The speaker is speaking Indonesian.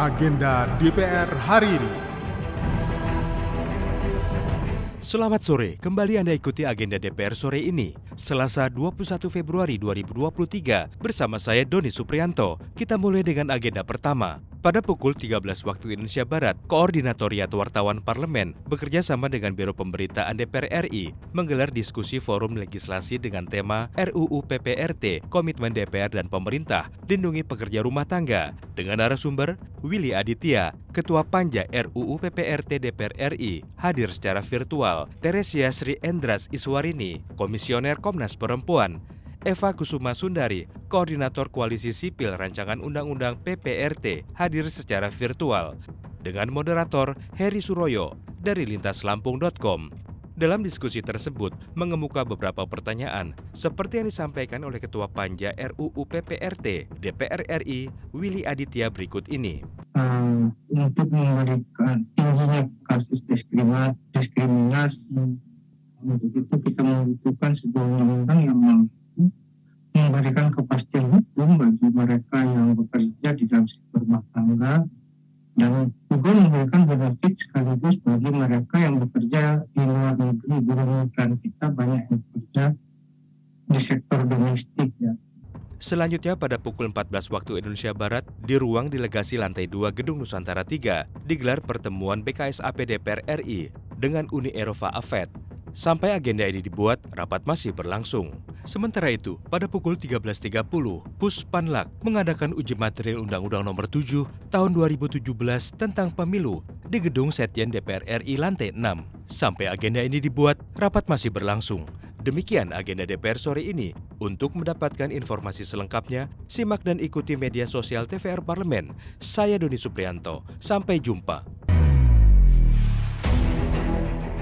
agenda DPR hari ini. Selamat sore, kembali Anda ikuti agenda DPR sore ini, Selasa 21 Februari 2023, bersama saya Doni Suprianto. Kita mulai dengan agenda pertama. Pada pukul 13 waktu Indonesia Barat, Koordinatoriat Wartawan Parlemen bekerja sama dengan Biro Pemberitaan DPR RI menggelar diskusi forum legislasi dengan tema RUU PPRT, Komitmen DPR dan Pemerintah, Lindungi Pekerja Rumah Tangga, dengan narasumber Willy Aditya, Ketua Panja RUU PPRT DPR RI, hadir secara virtual, Teresia Sri Endras Iswarini, Komisioner Komnas Perempuan, Eva Kusuma Sundari, Koordinator Koalisi Sipil Rancangan Undang-Undang PPRT, hadir secara virtual dengan moderator Heri Suroyo dari lintaslampung.com. Dalam diskusi tersebut, mengemuka beberapa pertanyaan seperti yang disampaikan oleh Ketua Panja RUU PPRT DPR RI Willy Aditya berikut ini. Uh, untuk memberikan tingginya kasus diskriminasi, untuk itu kita membutuhkan sebuah undang-undang yang memberikan kepastian hukum bagi mereka yang bekerja di dalam sektor rumah tangga dan juga memberikan benefit sekaligus bagi mereka yang bekerja di luar negeri migran kita banyak yang bekerja di sektor domestik ya. Selanjutnya pada pukul 14 waktu Indonesia Barat di ruang delegasi lantai 2 Gedung Nusantara 3 digelar pertemuan BKSAP DPR RI dengan Uni Eropa AFET Sampai agenda ini dibuat, rapat masih berlangsung. Sementara itu, pada pukul 13.30, Puspanlak mengadakan uji material Undang-Undang Nomor 7 Tahun 2017 tentang Pemilu di Gedung Setjen DPR RI lantai 6. Sampai agenda ini dibuat, rapat masih berlangsung. Demikian agenda DPR sore ini. Untuk mendapatkan informasi selengkapnya, simak dan ikuti media sosial TVR Parlemen. Saya Doni Suprianto. Sampai jumpa